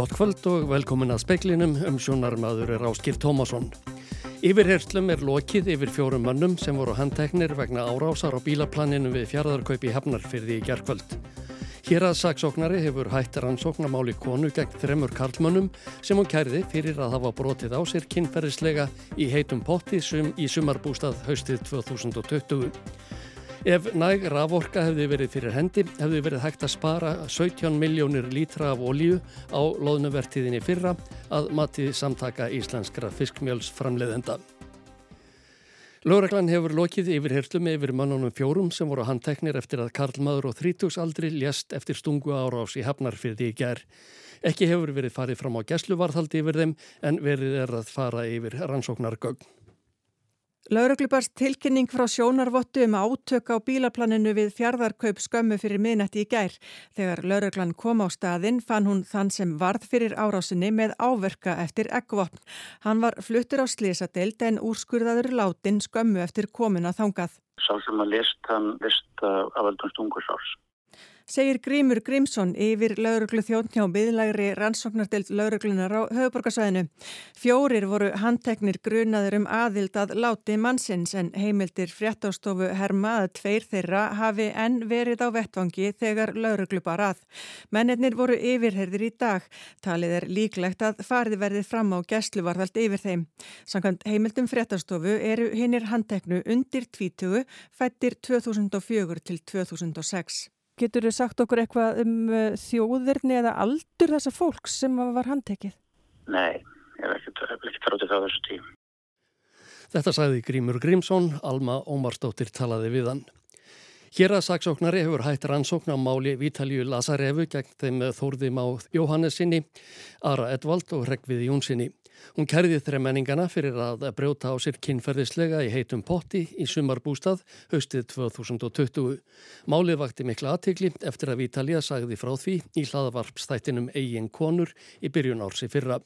Gott kvöld og velkomin að speiklinum um sjónarmaður er Áskir Tómasson. Yfirherslum er lokið yfir fjórum mönnum sem voru handteknir vegna árásar á bílaplaninu við fjaraðarkaupi hefnarfyrði í gerðkvöld. Hér að saksóknari hefur hætt rannsóknamáli konu gegn þremur karlmönnum sem hún kærði fyrir að hafa brotið á sér kynferðislega í heitum potti sum í sumarbústað haustið 2020. Ef næg raforka hefði verið fyrir hendi hefði verið hægt að spara 17 miljónir lítra af ólíu á loðnuvertiðinni fyrra að mati samtaka íslenskra fiskmjöls framleiðenda. Lóreglann hefur lokið yfir herslum yfir mannunum fjórum sem voru handteknir eftir að Karl Maður og þrítugsaldri lést eftir stungu árás í Hafnarfyrði í ger. Ekki hefur verið farið fram á gæsluvarðhaldi yfir þeim en verið er að fara yfir rannsóknargögn. Lauruglubars tilkynning frá sjónarvottu um átök á bílaplaninu við fjardarkaup skömmu fyrir minnætti í gær. Þegar lauruglan kom á staðinn fann hún þann sem varð fyrir árásinni með áverka eftir eggvopn. Hann var fluttur á slísadeild en úrskurðaður látin skömmu eftir komuna þangað. Sá sem að list hann list af öldum stungusárs segir Grímur Grímsson yfir lauruglu þjóntjá byðlægri rannsóknardelt lauruglunar á höfuborgarsvæðinu. Fjórir voru handteknir grunaður um aðild að láti mannsins en heimildir fréttástofu herma að tveir þeirra hafi enn verið á vettvangi þegar lauruglu bara að. Mennirnir voru yfirherðir í dag. Talið er líklegt að farið verðið fram á gæsluvarðald yfir þeim. Sankant heimildum fréttástofu eru hinnir handteknu undir 20 fættir 2004 til 2006. Getur þau sagt okkur eitthvað um uh, þjóðirni eða aldur þessa fólks sem var handtekið? Nei, ég hef ekki tráðið það þessu tím. Þetta sagði Grímur Grímsson, Alma Ómarsdóttir talaði við hann. Hér að saksóknari hefur hægt rannsókn á máli Vítalju Lazarevu gegn þeim Þórðim á Jóhannesinni, Ara Edvald og Rekvið Jónsinni. Hún kærði þremenningana fyrir að brjóta á sér kynferðislega í heitum potti í sumarbústað haustið 2020. Málið vakti mikla aðtikli eftir að Vítalja sagði frá því í hlaðavarpstættinum eigin konur í byrjun ársi fyrra.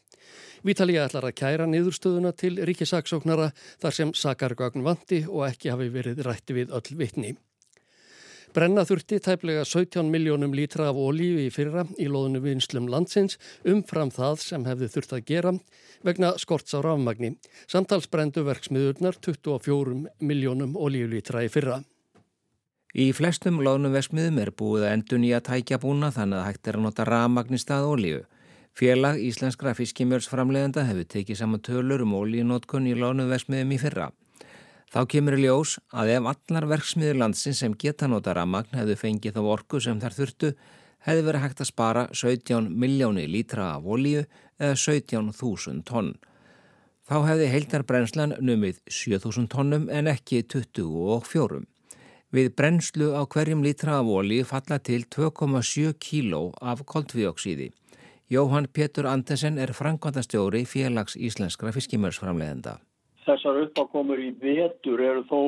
Vítalja ætlar að kæra niðurstöðuna til ríkisaksóknara þar sem sakargagn vandi og ekki hafi verið rætti við öll vitni. Brenna þurfti tæplega 17 miljónum lítra af ólíu í fyrra í loðinu vinslum landsins umfram það sem hefði þurft að gera vegna skorts á rafmagni. Samtals brendu verksmiðurnar 24 miljónum ólíulítra í fyrra. Í flestum loðnum verksmiðum er búið að endur nýja tækja búna þannig að hægt er að nota rafmagni stað ólíu. Félag Íslenskra fiskimjölsframlegenda hefur tekið saman tölur um ólíunótkun í loðnum verksmiðum í fyrra. Þá kemur í ljós að ef allar verksmiður landsins sem geta nota ramagn hefðu fengið þá orku sem þær þurftu hefði verið hægt að spara 17 miljóni lítra af olíu eða 17.000 tonn. Þá hefði heildarbrenslan numið 7.000 tonnum en ekki 24. Við brenslu á hverjum lítra af olíu falla til 2,7 kíló af koldvíoksíði. Jóhann Pétur Andesen er frangvandastjóri félags íslenskra fiskimörsframleðenda. Þessar uppákomur í vetur eru þó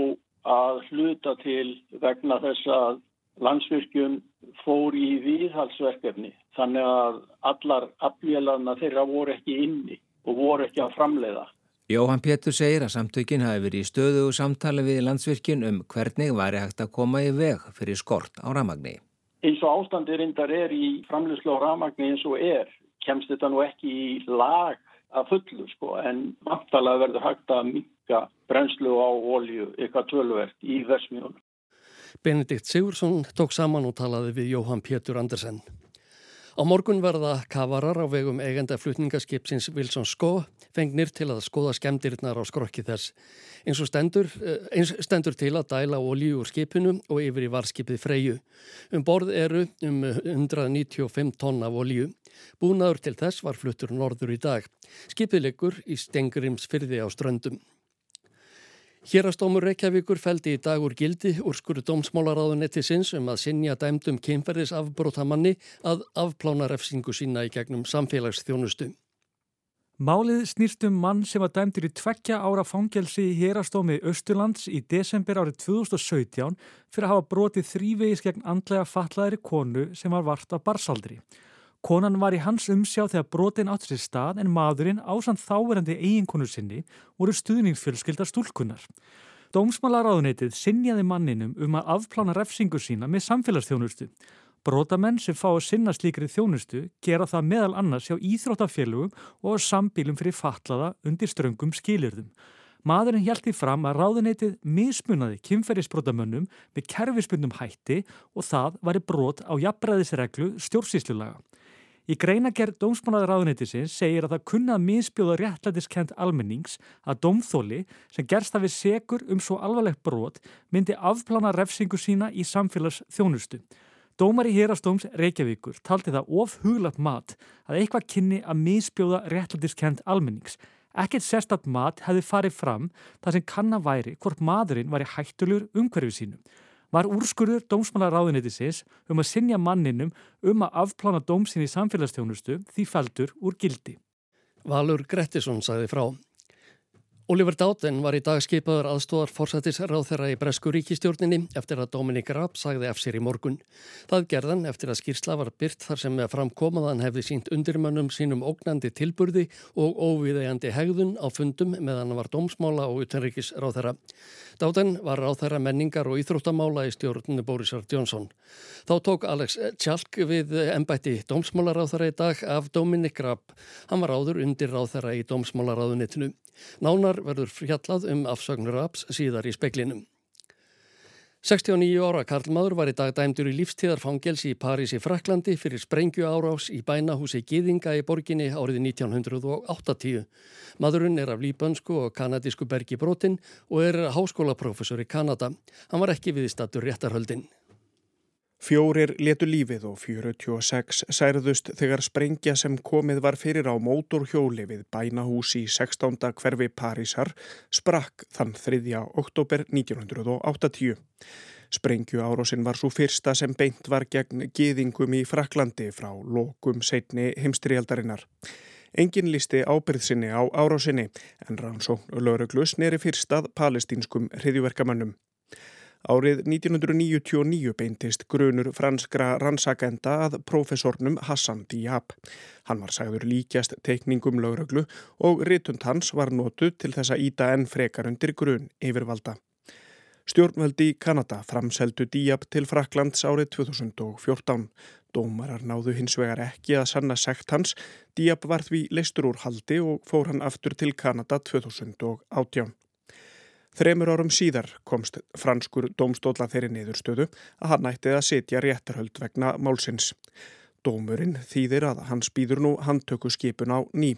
að hluta til vegna þess að landsvirkjum fór í viðhalsverkefni. Þannig að allar aflélarna þeirra voru ekki inni og voru ekki að framleiða. Jóhann Pétur segir að samtökin hafi verið í stöðu og samtali við landsvirkjun um hvernig væri hægt að koma í veg fyrir skort á ramagni. Eins og ástandir reyndar er í framleyslu á ramagni eins og er, kemst þetta nú ekki í lag að fullu sko en vantalega verður hægt að minka brenslu á olju eitthvað tölvert í versmiðunum. Benedikt Sigursson tók saman og talaði við Jóhann Pétur Andersen. Á morgun verða kavarar á vegum eigenda flutningaskipsins Wilson Skó fengnir til að skoða skemdirnar á skrokki þess. Eins og stendur, eh, eins stendur til að dæla olíu úr skipinu og yfir í varskipið Freyju. Um borð eru um 195 tonn af olíu. Búnaður til þess var fluttur norður í dag. Skipið liggur í Stengurims fyrði á ströndum. Hérastómur Reykjavíkur feldi í dag úr gildi úr skuru dómsmálaráðunetti sinns um að sinja dæmdum kynferðis afbrótamanni að afplána refsingu sína í gegnum samfélagsþjónustu. Málið snýrstum mann sem var dæmdur í tveggja ára fangelsi í hérastómi Östurlands í desember árið 2017 fyrir að hafa brotið þrývegis gegn andlega fatlaðri konu sem var vart af barsaldri. Konan var í hans umsjá þegar brotin átt sér stað en maðurinn ásand þáverandi eiginkonu sinni voru stuðningsfjölskyldar stúlkunnar. Dómsmálaráðunetið sinjaði manninum um að afplána refsingu sína með samfélagsþjónustu. Brótamenn sem fá að sinna slíkri þjónustu gera það meðal annars hjá íþróttafélugum og sambílum fyrir fatlaða undir ströngum skilirðum. Maðurinn hjælti fram að ráðuneytið mismunaði kynferðisbrótamönnum með kerfispundum hætti og það var brot á jafnbræðisreglu stjórnsýslulaga. Í greinagerð dómsmálaður ráðuneytisins segir að það kunnað misbjóða réttlætiskend almennings að dómþóli sem gerst að við segur um svo alvarlegt brot myndi afplana refsingu sína í samfélags þjónustu. Dómar í hérastóms Reykjavíkur taldi það of huglat mat að eitthvað kynni að misbjóða réttlætiskend almennings. Ekkert sérstatt mat hefði farið fram þar sem kann að væri hvort maðurinn var í hættulur umhverfið sínum var úrskurður dómsmálaráðuneytisins um að sinja manninum um að afplána dómsin í samfélagsstjónustu því fældur úr gildi. Valur Grettisson sagði frá. Oliver Dáten var í dag skipaður aðstóðar fórsættisráð þeirra í Bresku ríkistjórninni eftir að Dominik Raab sagði af sér í morgun. Það gerðan eftir að skýrsla var byrt þar sem með framkomaðan hefði sínt undirmönnum sínum ógnandi tilburði og óviðeigandi hegðun á fundum meðan var dómsmála og utenríkisráð þeirra. Dáten var ráð þeirra menningar og íþróttamála í stjórnunu Borisar Jónsson. Þá tók Alex Tjalk við ennbætti dómsmálaráð þeirra í dag af Dominik Raab. Hann var áður undir ráð þeirra í dómsmálaráðunitinu. Nánar verður fjallað um afsögnur Raps síðar í speklinum. 69 ára Karl Máður var í dag dæmdur í lífstíðarfangels í París í Fraklandi fyrir sprengju árás í bænahúsi Gýðinga í borginni árið 1980. Madurinn er af líbönsku og kanadísku bergi brotin og er háskólaprofessor í Kanada. Hann var ekki viðstattur réttarhöldin. Fjórir letu lífið og 46 særðust þegar sprengja sem komið var fyrir á mótorhjóli við bænahús í 16. hverfi Parísar sprakk þann 3. oktober 1980. Sprengju árásinn var svo fyrsta sem beint var gegn geðingum í Fraklandi frá lokum setni heimstrialdarinnar. Engin listi ábyrðsinni á árásinni en rannsókn lögreglus neri fyrstað palestínskum hriðjuverkamannum. Árið 1999 beintist grunur franskra rannsakenda að profesornum Hassan Diab. Hann var sagður líkjast teikningum lögröglu og ritund hans var notu til þess að íta enn frekar undir grun yfirvalda. Stjórnveldi Kanada framseldu Diab til Fraklands árið 2014. Dómarar náðu hins vegar ekki að sanna sekt hans. Diab var því leistur úr haldi og fór hann aftur til Kanada 2018. Þremur árum síðar komst franskur domstóla þeirri niðurstöðu að hann ætti að setja réttarhöld vegna málsins. Dómurinn þýðir að hans býður nú handtöku skipun á ný.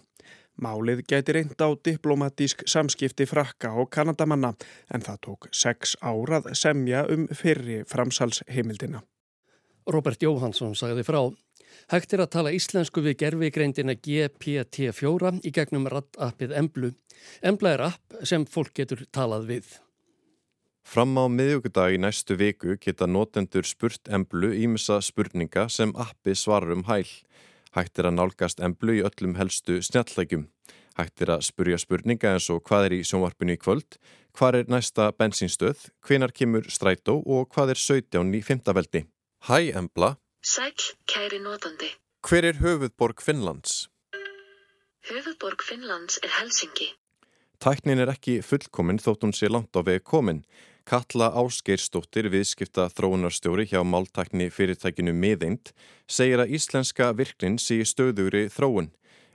Málið gæti reynd á diplomatísk samskipti frakka og kanadamanna en það tók sex árað semja um fyrri framsalsheimildina. Robert Jóhansson sagði frá. Hægt er að tala íslensku við gerfigreindina GPT-4 í gegnum rattappið Emblu. Embla er app sem fólk getur talað við. Fram á miðugudag í næstu viku geta notendur spurt Emblu ímessa spurninga sem appi svarum hæl. Hægt er að nálgast Emblu í öllum helstu snjallægjum. Hægt er að spurja spurninga eins og hvað er í sjónvarpinu í kvöld, hvað er næsta bensinstöð, hvenar kemur strætó og hvað er 17 í fymtaveldi. Hæ Embla! Sæl, kæri notandi. Hver er höfuðborg Finnlands? Höfuðborg Finnlands er Helsingi. Tæknin er ekki fullkomin þótt hún sé langt á vegi komin. Katla Áskeirstóttir, viðskipta þróunarstjóri hjá máltækni fyrirtækinu Miðeind, segir að íslenska virknin sé stöðugri þróun.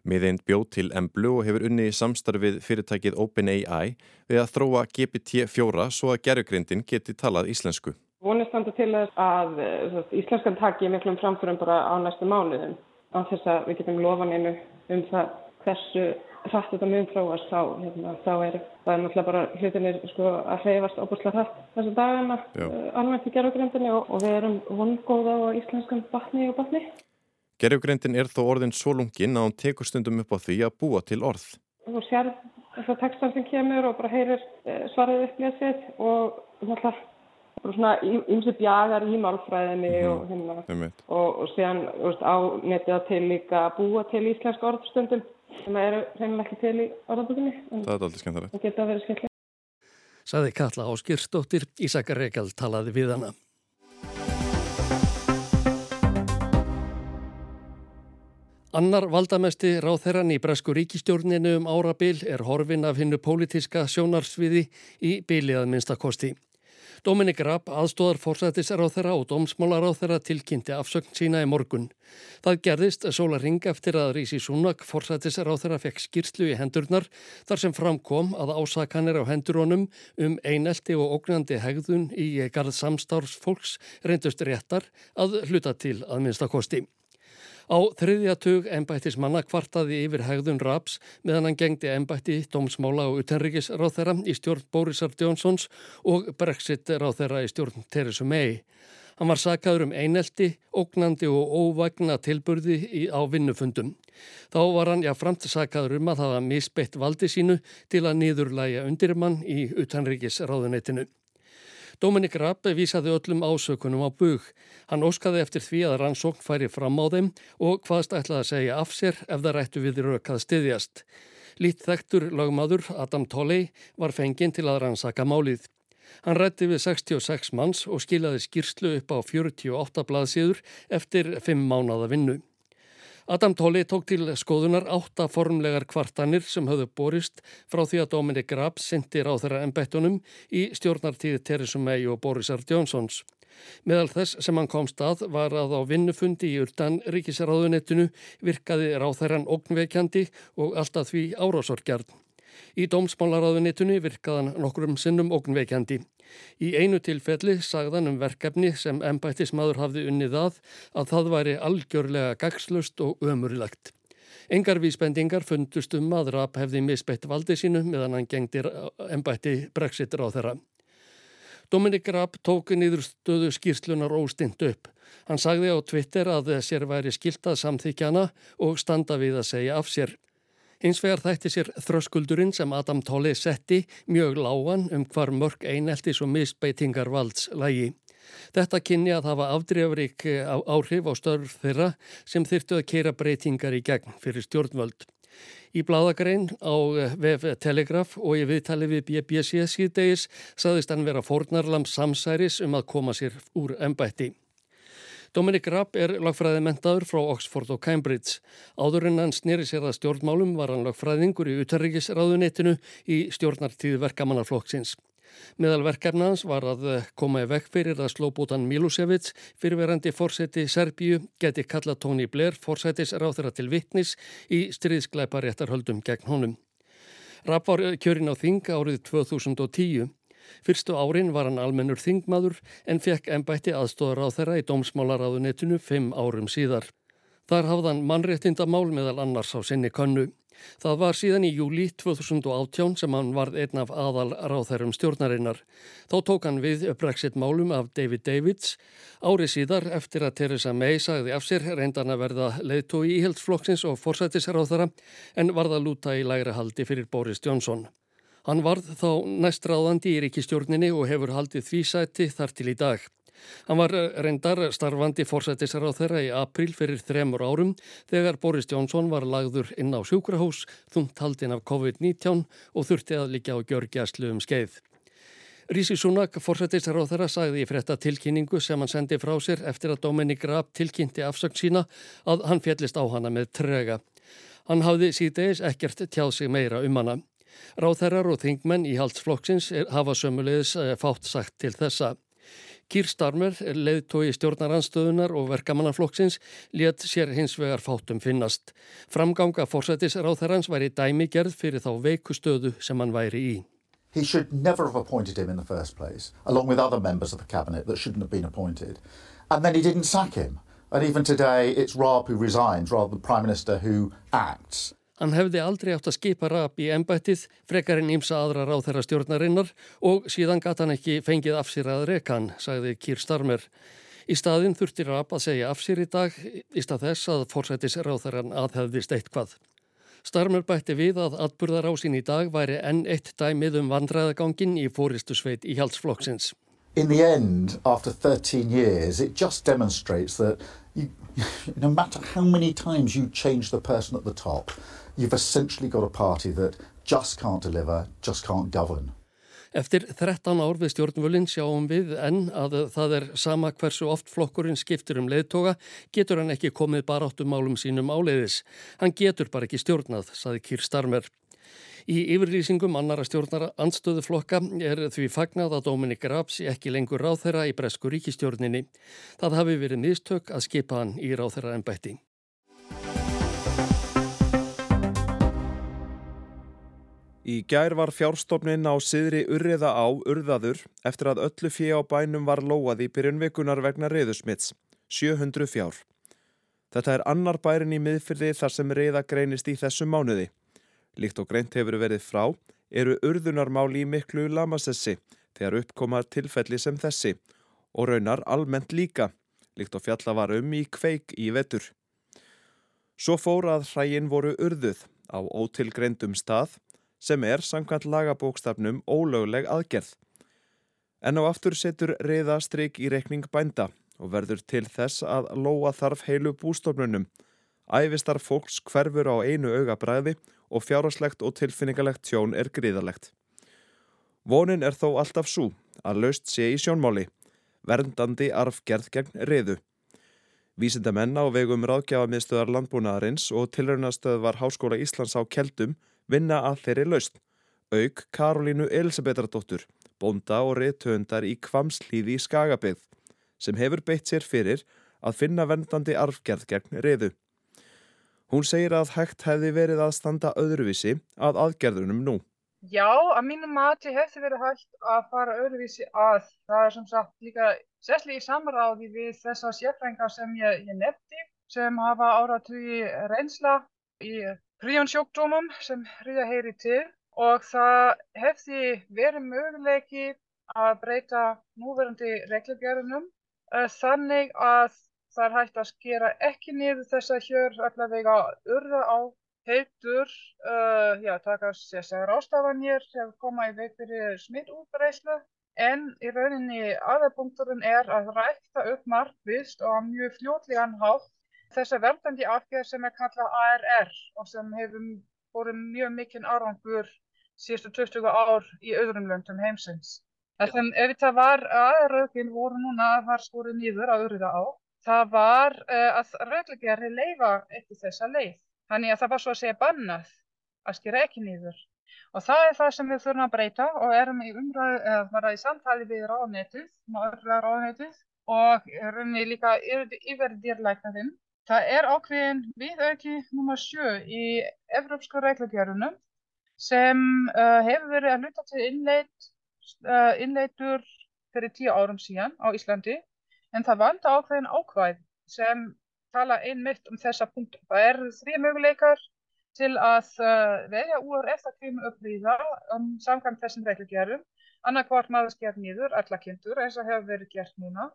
Miðeind bjóð til Emblu og hefur unni í samstarfið fyrirtækið OpenAI við að þróa GPT-4 svo að gerðugrindin geti talað íslensku. Vonistandi til þess að eh, íslenskan taki miklum framförum bara á næstu mánuðum á þess að við getum lofan einu um það hversu hrætt þetta mjög fráast þá, hérna, þá er það er náttúrulega bara hlutinir sko, að hreyfast óbúslega hrætt þessu dagana uh, almennt í gerðugrindinni og, og við erum vongóða á íslenskan batni og batni. Gerðugrindin er þó orðin svo lungin að hún tekur stundum upp á því að búa til orð. Þú sér þess að textan sem kemur og bara heyrir uh, svarið upplýsið og náttúrulega svona ymsi bjagar í málfræðinni mm -hmm. og hérna. Og, og séðan á netið til líka að búa til íslensk orðstundum sem eru reynilega ekki til í orðabökunni Það er aldrei skemmtilegt. Það geta að vera skemmtilegt Saði Katla Áskirstóttir Ísakar Reykjald talaði við hana. Annar valdamesti ráþherran í Bresku ríkistjórninu um árabil er horfin af hinnu pólitiska sjónarsviði í biliðað minnstakosti. Dominik Rapp, aðstóðar fórsættisráþera og dómsmálaráþera tilkynnti afsögn sína í morgun. Það gerðist sóla ring eftir að Rísi Súnak, fórsættisráþera, fekk skýrslu í hendurnar þar sem framkom að ásakanir á hendurónum um einelti og ógnandi hegðun í garð samstarfsfólks reyndust réttar að hluta til að minnstakosti. Á þriðja tug ennbættis manna kvartaði yfir hegðun Raps meðan hann gengdi ennbætti dómsmála og utenrikisráþera í stjórn Borisar Jónsons og Brexit ráþera í stjórn Theresa May. Hann var sakaður um einelti, ógnandi og óvagna tilburði í, á vinnufundum. Þá var hann jáframt sakaður um að hafa misbeitt valdi sínu til að nýðurlæja undirmann í utanríkisráðunetinu. Dominik Rapp vísaði öllum ásökunum á bug. Hann óskaði eftir því að rannsókn færi fram á þeim og hvaðst ætlaði að segja af sér ef það rættu við rökað styðjast. Lít þektur lagmaður Adam Tolley var fenginn til að rannsaka málið. Hann rætti við 66 manns og skilaði skýrslu upp á 48 blaðsíður eftir 5 mánada vinnu. Adam Tóli tók til skoðunar átta formlegar kvartanir sem höfðu borist frá því að Dominic Raab syndir á þeirra embettunum í stjórnartíði Theresa May og Borisar Johnsons. Meðal þess sem hann komst að var að á vinnufundi í urtan ríkisráðunettinu virkaði ráþæran ógnveikjandi og alltaf því árásorgjarn. Í dómsmálaráðunitinu virkaðan nokkurum sinnum ógnveikjandi. Í einu tilfelli sagðan um verkefni sem ennbættismadur hafði unnið að að það væri algjörlega gagslust og ömurlegt. Engar vísbendingar fundust um að Rapp hefði misbeitt valdi sínu meðan hann gengdi ennbætti brexitur á þeirra. Dominik Rapp tók nýður stöðu skýrslunar óstint upp. Hann sagði á Twitter að sér væri skiltað samþykjana og standa við að segja af sér. Hins vegar þætti sér þröskuldurinn sem Adam Tolle setti mjög lágan um hvar mörg eineltis og misbeitingar valds lægi. Þetta kynni að hafa afdrefrik eh, áhrif á störf þeirra sem þyrtu að keira breytingar í gegn fyrir stjórnvöld. Í bladagrein á eh, VF Telegraf og í viðtali við BBC síðdegis saðist hann vera fornarlam samsæris um að koma sér úr ennbætti. Dominic Rapp er lagfræði mentaður frá Oxford og Cambridge. Áður en hann snýri sér að stjórnmálum var hann lagfræðingur í utarrikisráðunetinu í stjórnartíð verkamannaflokksins. Meðal verkefnans var að koma í vekk fyrir að slóbútan Milosevic, fyrirverandi fórseti Serbíu, geti kalla Tony Blair fórsetis ráþara til vittnis í stríðskleiparéttarhöldum gegn honum. Rapp var kjörin á Þing árið 2010. Fyrstu árin var hann almennur þingmaður en fekk ennbætti aðstóðar á þeirra í dómsmálaráðunetinu fimm árum síðar. Þar hafðan mannréttindamál meðal annars á sinni könnu. Það var síðan í júli 2018 sem hann varð einn af aðal ráþærum stjórnarinnar. Þá tók hann við brexit málum af David Davids. Ári síðar eftir að Theresa May sagði af sér reyndan að verða leiðtói íhildsflokksins og forsættisráþara en varða lúta í lægra haldi fyrir Boris Johnson. Hann varð þá næstráðandi í ríkistjórninni og hefur haldið því sæti þar til í dag. Hann var eh, reyndar starfandi fórsættisar á þeirra í april fyrir þremur árum þegar Boris Jónsson var lagður inn á sjúkrahús, þungt haldinn af COVID-19 og þurfti að líka á gjörgjæslu um skeið. Rísi Súnak, fórsættisar á þeirra, sagði í frétta tilkynningu sem hann sendi frá sér eftir að Dominik Raab tilkynnti afsökk sína að hann fjallist á hana með trega. Hann hafði síðdeis ekkert tjáð sig meira um hana. Ráþherrar og þingmenn í haldsflokksins hafa sömulegis eh, fátt sagt til þessa. Kýr Starmer, leiðtói stjórnaranstöðunar og verkamannaflokksins, let sér hins vegar fátum finnast. Framganga fórsættis ráþherrans væri dæmigerð fyrir þá veikustöðu sem hann væri í. He should never have appointed him in the first place, along with other members of the cabinet that shouldn't have been appointed. And then he didn't sack him. And even today, it's Raab who resigns rather than the Prime Minister who acts. Hann hefði aldrei átt að skipa rap í ennbættið, frekarinn ímsa aðra ráð þeirra stjórnarinnar og síðan gata hann ekki fengið af sér að rekan, sagði Kýr Starmer. Í staðin þurfti rap að segja af sér í dag í stað þess að fórsættis ráð þeirran aðhefðist eitthvað. Starmer bætti við að atburðarásinn í dag væri enn eitt dæmið um vandræðagangin í fóristu sveit í halsflokksins. In the end, after 13 years, it just demonstrates that you, no matter how many times you change the person at the top, you've essentially got a party that just can't deliver, just can't govern. Eftir 13 ár við stjórnvölinn sjáum við enn að það er sama hversu oft flokkurinn skiptur um leiðtoga, getur hann ekki komið baráttum málum sínum áleiðis. Hann getur bara ekki stjórnað, saði Kýr Starmer. Í yfirlýsingum annara stjórnara andstöðuflokka er því fagnað að Dominik Raps ekki lengur ráþæra í bresku ríkistjórninni. Það hafi verið mistök að skipa hann í ráþæra ennbætti. Í gær var fjárstofnin á siðri urriða á urðaður eftir að öllu fjö á bænum var lóað í byrjunvikunar vegna reyðusmits, 700 fjár. Þetta er annar bærin í miðfyrði þar sem reyða greinist í þessu mánuði. Líkt og greint hefur verið frá eru urðunarmáli í miklu lamassessi þegar uppkoma tilfelli sem þessi og raunar almennt líka, líkt og fjalla var um í kveik í vetur. Svo fór að hrægin voru urðuð á ótilgreyndum stað sem er samkvæmt lagabókstafnum ólögleg aðgerð. En á aftur setur reyða stryk í rekning bænda og verður til þess að lóa þarf heilu bústofnunum. Ævistar fólks hverfur á einu augabræði og fjárháslegt og tilfinningalegt tjón er gríðalegt. Vonin er þó alltaf svo að laust sé í sjónmáli, verndandi arfgerð gegn reyðu. Vísindamenn á vegum ráðgjafamiðstöðar landbúnaðarins og tilraunastöðvar Háskóla Íslands á Keldum vinna að þeirri laust. Auk Karolínu Elisabethardóttur, bónda og reytöndar í Kvamslíði í Skagabið, sem hefur beitt sér fyrir að finna vendandi arfgerð gegn reyðu. Hún segir að hægt hefði verið að standa öðruvísi að aðgerðunum nú. Já, að mínum mati hefði verið hægt að fara öðruvísi að. Það er sem sagt líka sérslega í samráði við þessa sérfrængar sem ég, ég nefndi sem hafa áratugi reynsla í príonsjúkdómum sem ríða heyri til og það hefði verið möguleiki að breyta núverandi reglugjörunum uh, þannig að það er hægt að skera ekki niður þess að hér allavega urða á heitur, uh, já, taka sérstaklega rástafanir sem koma í veg fyrir smittútbreyslu en í rauninni aðarpunkturinn er að rækta upp markvist og mjög fljótlegan hátt þessa verðandi aðgerð sem er kallað ARR og sem hefur voru mjög mikinn árangur síðustu 20 ár í öðrum löndum heimsins. En ef það var aðröðin voru núna var skorið nýður að öryða á, það var uh, að reglugjari leifa eftir þessa leið. Þannig að það var svo að segja bannað að skera ekki nýður. Og það er það sem við þurfum að breyta og erum í umræðu, eða var það í samtali við ráðnetið, maður ráðnetið og erum við líka yfir dýrlæknaðinn Það er ákveðin viðauki nr. 7 í Evrópsku reglugjörunum sem uh, hefur verið að hluta til innleit, uh, innleitur fyrir tíu árum síðan á Íslandi en það vanda ákveðin ákvæð sem tala einmitt um þessa punktu. Það er þrý möguleikar til að uh, velja úr eftir kvímu upplýða um samkvæmt þessum reglugjörnum annarkvart maður sker nýður alla kynntur eins og hefur verið gert núna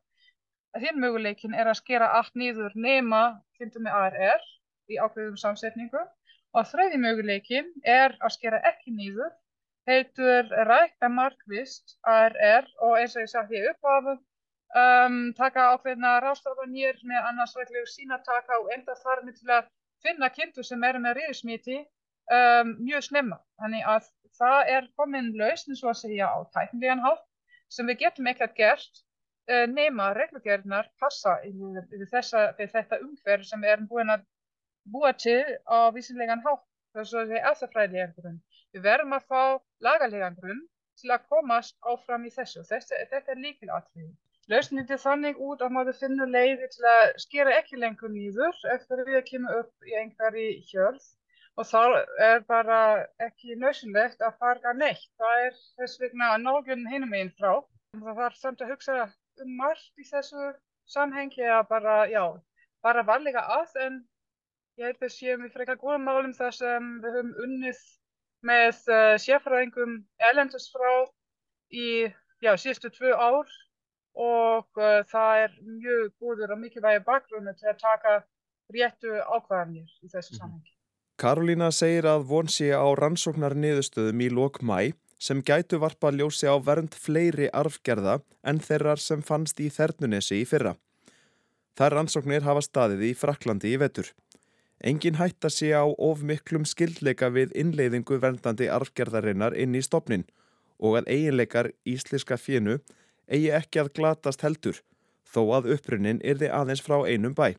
Hinn möguleikin er að skera allt nýður nema kynntu með ARR í ákveðum samsetningu og þriði möguleikin er að skera ekki nýður, heitur rækta markvist ARR og eins og ég sagt ég upphafu, um, taka ákveðna rástafanir með annars reglur sínataka og enda þar með til að finna kynntu sem eru með riðismíti um, mjög snemma. Þannig að það er komin lausn svo að segja á tæknilegan hátt sem við getum ekkert gert nema reglugjörðunar passa við, þessa, við þetta umhverf sem erum búin að búa til á vísinlegan hátt þess að það er aðsafræðilegan grunn. Við verðum að fá lagalegan grunn til að komast áfram í þessu. Þetta, þetta er líkilatrið. Lausnið er þannig út að maður finnur leiði til að skera ekki lengur nýður eftir að við kemur upp í einhverji hjörð og þá er bara ekki nöðsynlegt að farga neitt. Það er þess vegna nákvæmlega hinum einn frá. Það þarf samt að hugsa um margt í þessu samhengi að bara, já, bara varlega að en ég held að séum við frekar góða málum þar sem við höfum unnið með uh, sérfræðingum erlendast frá í, já, síðustu tvö ár og uh, það er mjög góður og mikilvægi bakgrunni til að taka réttu ákvæðanir í þessu mhm. samhengi. Karolína segir að von sé á rannsóknar niðurstöðum í lok mæ sem gætu varpa ljósi á vernd fleiri arfgerða en þeirrar sem fannst í Þernunesi í fyrra. Þar rannsóknir hafa staðið í Fraklandi í vetur. Engin hætta sé á of miklum skildleika við innleiðingu verndandi arfgerðarinnar inn í stopnin og að eiginleikar ísliska fínu eigi ekki að glatast heldur þó að upprunnin yrði aðeins frá einum bæ.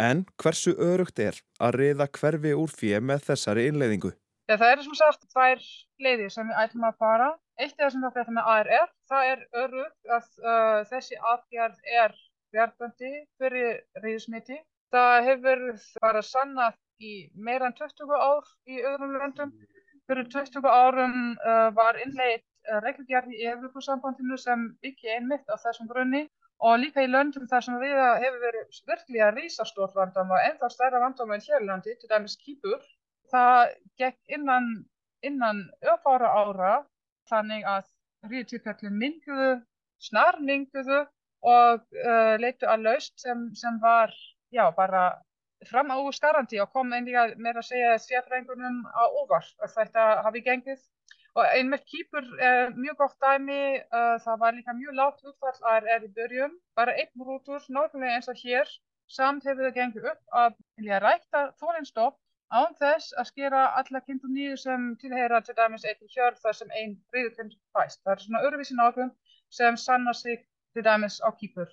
En hversu örugt er að reyða hverfi úr fíu með þessari innleiðingu? Ja, það eru sem sagt tvær leiðir sem við ætlum að fara. Eitt er sem sagt þetta með ARR. Það er örug að uh, þessi aðgjörð er verðböndi fyrir reyðsmiti. Það hefur bara sannað í meira en 20 ár í öðrum löndum. Fyrir 20 árum uh, var innleitt uh, reglgjörð í Evropasambandinu sem ekki einmitt á þessum grunni og líka í löndum þar sem við hefur verið virkilega rísastórt vandamál en þá stærra vandamál í hérlandi, til dæmis Kýpur það gekk innan, innan örfára ára þannig að ríðtýrkallin minguðu, snar minguðu og uh, leittu að laust sem, sem var já, bara fram á skarandi og kom einlega með að segja sérfrængunum á óvart að þetta hafi gengið. Og einmitt kýpur er mjög gott dæmi, uh, það var líka mjög látt útfall að er í börjun, bara einn rútur, nákvæmlega eins og hér, samt hefur það gengið upp að rækta þólinstopp án þess að skera alla kindum nýju sem tilheyra til dæmis einn hjörð þar sem einn reyðukind fæst. Það er svona öruvísi nákvæm sem sannar sig til dæmis á kýpur.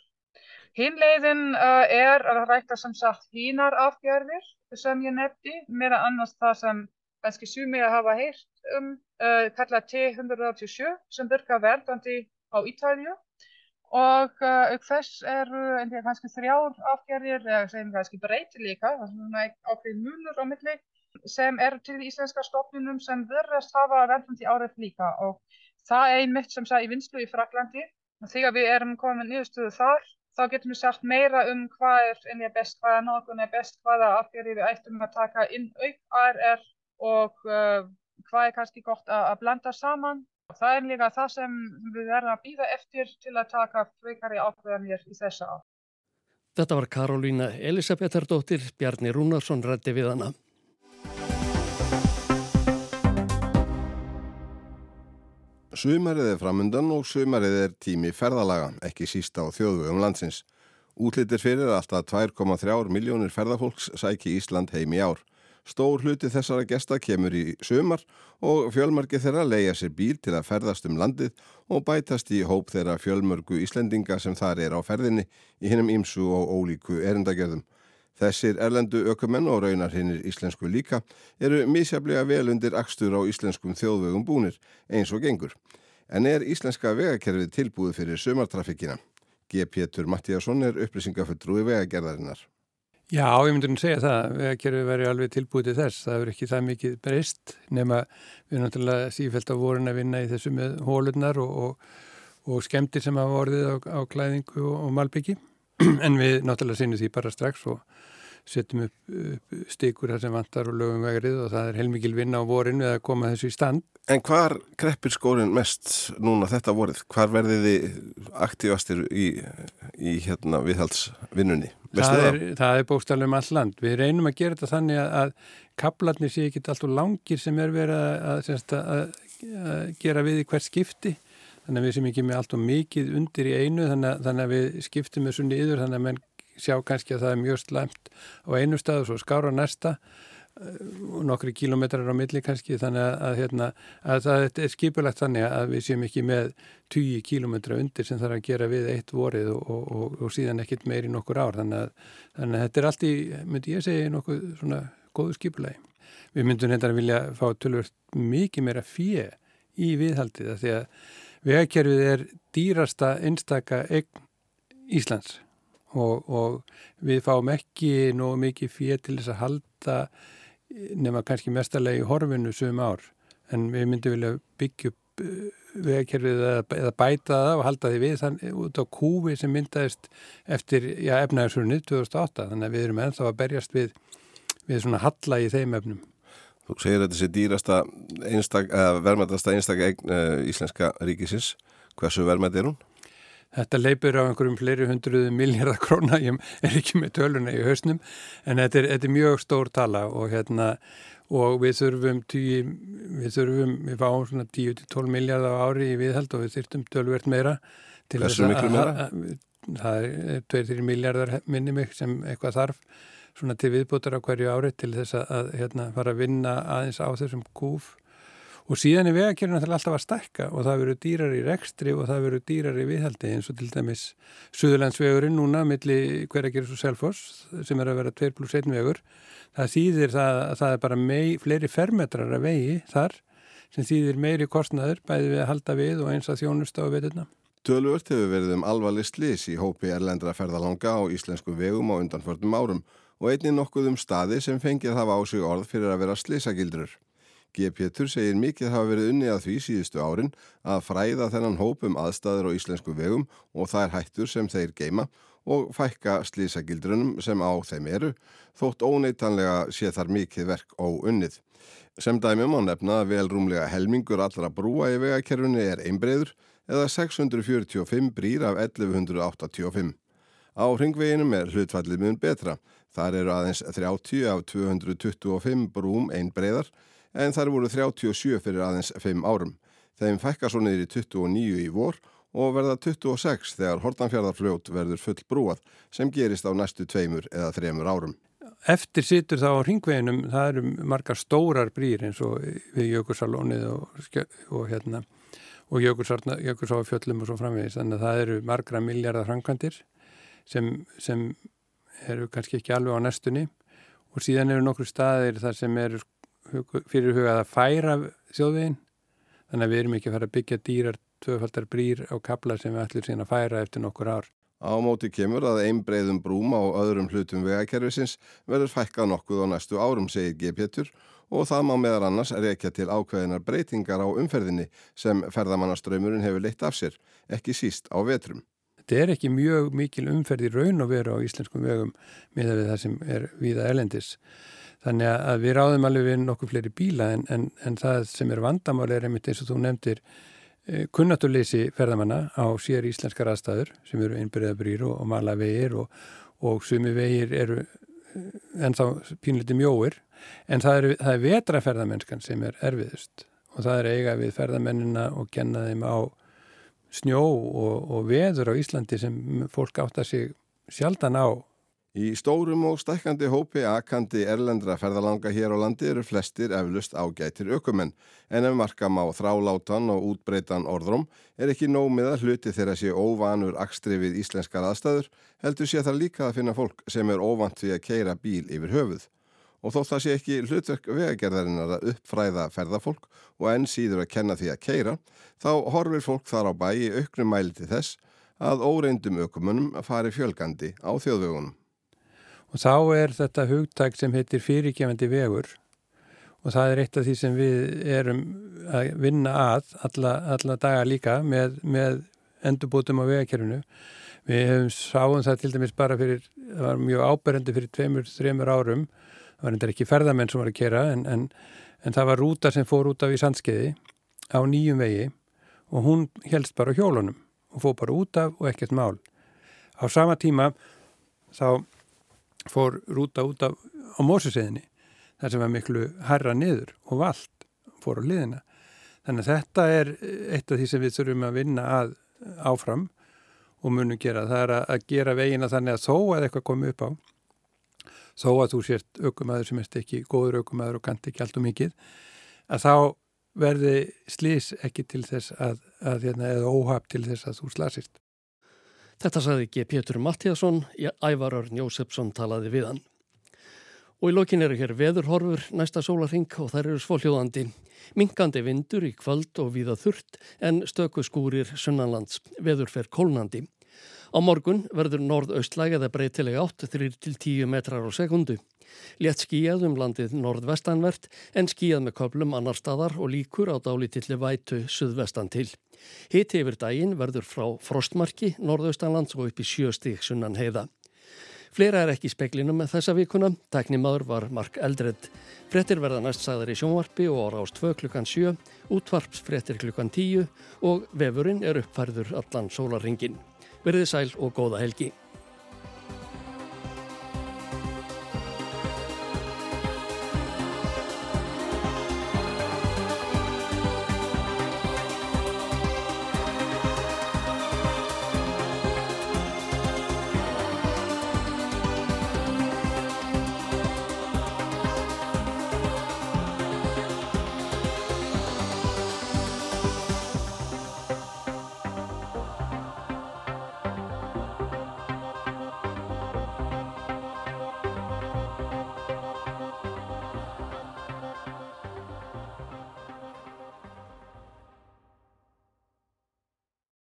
Hinleiðin uh, er að rækta sem sagt hínar afgjörðir sem ég nefndi, meira annars það sem kannski sumi að hafa heyrt um, uh, kalla T187 sem virka verðandi á Ítalju og uh, auk þess eru ennig kannski þrjár afgerðir eða segjum kannski er svona ákveðin múlur á milli sem eru til íslenska stofnunum sem verðast hafa verðandi árið líka. Og það er einmitt sem sagði í vinslu í Fraklandi og þegar við erum komið nýðustuðu þar þá getum við sagt meira um hvað er ennig best, hvaða nákvæm er best, hvaða afgerði við ættum að taka inn auk ARR og uh, hvað er kannski gott að blanda saman Það er líka það sem við verðum að býða eftir til að taka frekari ákveðanir í þessa á. Þetta var Karolína Elisabethardóttir, Bjarni Rúnarsson rætti við hana. Sumarið er framundan og sumarið er tími ferðalaga, ekki sísta á þjóðvögum landsins. Útlýttir fyrir alltaf 2,3 miljónir ferðafólks sæki Ísland heim í ár. Stór hluti þessara gesta kemur í sömar og fjölmarki þeirra leia sér bíl til að ferðast um landið og bætast í hóp þeirra fjölmörgu Íslendinga sem þar er á ferðinni í hinnum ímsu og ólíku erindagjörðum. Þessir erlendu ökumenn og raunar hinnir íslensku líka eru mísjaflega vel undir akstur á íslenskum þjóðvögum búnir eins og gengur. En er íslenska vegakerfið tilbúið fyrir sömartrafikina? G. Pétur Mattíasson er upplýsingafulltrúi vegagerðarinnar. Já, ég myndi að segja það, vegakerfi veri alveg tilbúið til þess, það er ekki það mikið breyst nema við náttúrulega sífælt á vorin að vinna í þessu með hólurnar og, og, og skemmtir sem hafa orðið á, á klæðingu og, og malbyggi en við náttúrulega sinni því bara strax og setjum upp, stikur þar sem vantar og lögum vegrið og það er heilmikil vinna á vorin við að koma þessu í stand. En hvar kreppir skórin mest núna þetta vorið? Hvar verði þið aktífastir í, í hérna viðhaldsvinnunni? Það er, það er bókstaflega um all land. Við reynum að gera þetta þannig að, að kaplarnir sé ekki alltaf langir sem er verið að, að, að gera við í hvert skipti. Þannig að við sem ekki með allt og mikið undir í einu þannig, þannig að við skiptum þessu niður þannig að menn sjá kannski að það er mjög slæmt á einu stað og svo skára næsta eh, nokkri kílometrar á milli kannski þannig að, að, hérna, að það er skipulagt þannig að við séum ekki með 20 kílometra undir sem þarf að gera við eitt vorið og, og, og, og síðan ekkit meir í nokkur ár þannig að, þannig að þetta er allt í, myndi ég segja, nokkuð svona góðu skipulagi. Við myndum hérna að vilja fá tölvört mikið meira fjö í viðhaldið því að vegakerfið er dýrasta einstaka eign Íslands og, og við fáum ekki nógu mikið fyrir til þess að halda nema kannski mestarlegi horfinu sögum ár en við myndum vilja byggja upp eh, vegakerfið eða bæta það og halda því við þann, út á kúfi sem myndaðist eftir efnæðarsurni 2008 þannig að við erum ennþá að berjast við, við svona halla í þeim efnum. Þú segir að þessi dýrasta einstak, verðmættasta einstaklega eign uh, íslenska ríkisins, hversu verðmætt er hún? Þetta leipur á einhverjum fleiri hundruðu miljardar króna, ég er ekki með töluna í hausnum, en þetta er, þetta er mjög stór tala og, hérna, og við þurfum, tíu, við þurfum, við fáum svona 10-12 miljardar á ári í viðhald og við þurftum tölvert meira. Hversu miklu meira? Það er 2-3 miljardar minni mig sem eitthvað þarf svona til viðbútar á hverju ári til þess að hérna, fara að vinna aðeins á þessum kúf og síðan er vegakerfuna alltaf að stekka og það verður dýrar í rekstri og það verður dýrar í viðhaldi eins og til dæmis Suðurlandsvegurinn núna millir hverjargeris og Selfoss sem er að vera 2 pluss 1 vegur það þýðir það að það er bara mei, fleiri fermetrar að vegi þar sem þýðir meiri kostnaður bæði við að halda við og eins að þjónusta á veituna. Tölvört hefur verið um alvarleg slis í hópi erlendra ferðalanga á íslensku vegum á undanförnum árum og einni nokkuð um staði sem fengið hafa á sig orð fyrir að vera slisagildrur. G. Pétur segir mikið hafa verið unni að því síðustu árin að fræða þennan hópum aðstæður á íslensku vegum og það er hættur sem þeir geima og fækka slísagildrunum sem á þeim eru, þótt óneitanlega sé þar mikið verk óunnið. Sem dæmum á nefna vel rúmlega helmingur allra brúa í vegakerfunni er einbreyður eða 645 brýr af 1185. Á ringveginum er hlutfallið mun betra. Þar eru aðeins 30 af 225 brúm einbreyðar en þar voru 37 fyrir aðeins 5 árum. Þeim fækkar svo niður í 29 í vor og verða 26 þegar Hortanfjörðarfljót verður full brúað sem gerist á næstu tveimur eða þremur árum. Eftir situr þá á ringveginum, það eru margar stórar brýr eins og við Jökulsalónið og, og, hérna, og Jökulsáfjöllum og svo framvegis. Þannig að það eru margra miljardar framkvæmdir sem, sem eru kannski ekki alveg á næstunni og síðan eru nokkru staðir þar sem eru fyrir hugað að færa þjóðveginn þannig að við erum ekki að fara að byggja dýrar tvöfaldar brýr á kabla sem við ætlum síðan að færa eftir nokkur ár. Á móti kemur að einbreiðum brúm á öðrum hlutum vegakerfisins verður fækkað nokkuð á næstu árum, segir G. Pétur og það má meðar annars reykja til ákveðinar breytingar á umferðinni sem ferðamannaströymurinn hefur leitt af sér, ekki síst á vetrum. Þetta er ekki mjög mikil umferð í raun og veru á íslenskum vegum með það sem er viða elendis. Þannig að við ráðum alveg við nokkuð fleiri bíla en, en, en það sem er vandamáli er einmitt eins og þú nefndir eh, kunnatúrleysi ferðamanna á sér íslenskar aðstæður sem eru einbyrjaðabrýr og, og mala vegir og, og sumi vegir eru eh, ennþá pínliti mjóir. En það er, það er vetraferðamennskan sem er erfiðust og það er eiga við ferðamennina og genna þeim á snjó og, og veður á Íslandi sem fólk átt að sig sjaldan á Í stórum og stækkandi hópi akandi erlendra ferðalanga hér á landi eru flestir eflust ágætir ökumenn en ef markam á þrálátan og útbreytan orðrum er ekki nómið að hluti þeirra sé óvanur akstri við íslenskar aðstæður heldur sé það líka að finna fólk sem er óvant við að keira bíl yfir höfuð. Og þótt það sé ekki hlutverk vegagerðarinnar að uppfræða ferðafólk og enn síður að kenna því að keira þá horfir fólk þar á bæi auknum mæli til þess að óreindum ökumönnum fari fjölgandi á þjóðvögunum og þá er þetta hugtæk sem heitir fyrirgefandi vegur og það er eitt af því sem við erum að vinna að alla, alla daga líka með, með endurbútum á vegakerfinu. Við hefum sáum það til dæmis bara fyrir, það var mjög áberendi fyrir tveimur, þreimur árum, það var endur ekki ferðamenn sem var að kera en, en, en það var rúta sem fór út af í sandskeiði á nýjum vegi og hún helst bara hjólunum og fór bara út af og ekkert mál. Á sama tíma þá fór rúta út af, á Mósuseðinni þar sem var miklu herra niður og vald fór á liðina. Þannig að þetta er eitt af því sem við þurfum að vinna að áfram og munum gera. Það er að gera vegina þannig að þó að eitthvað komi upp á, þó að þú sért aukumæður sem erst ekki góður aukumæður og kanti ekki allt og mikið, að þá verði slís ekki til þess að, að hérna, eða óhaf til þess að þú slasist. Þetta saði ekki Pétur Mattíasson, Ævarörn Jósefsson talaði við hann. Og í lokin eru hér veðurhorfur næsta sólarring og þær eru svoljóðandi. Minkandi vindur í kvöld og viða þurrt en stöku skúrir sunnanlands. Veður fer kólnandi. Á morgun verður norð-austlæg eða breytilega 8-10 metrar á sekundu. Létt skíjað um landið norð-vestanvert en skíjað með köplum annar staðar og líkur á dálítilli vætu suðvestan til. Hiti yfir daginn verður frá frostmarki norðaustanlands og upp í sjöstík sunnan heiða. Fleira er ekki í speklinum með þessa vikuna. Tæknimaður var Mark Eldred. Frettir verða næst sagðar í sjónvarpi og ára ást 2 klukkan 7, útvarps frettir klukkan 10 og vefurinn er uppfærður allan sólarringin. Verðið sæl og góða helgi.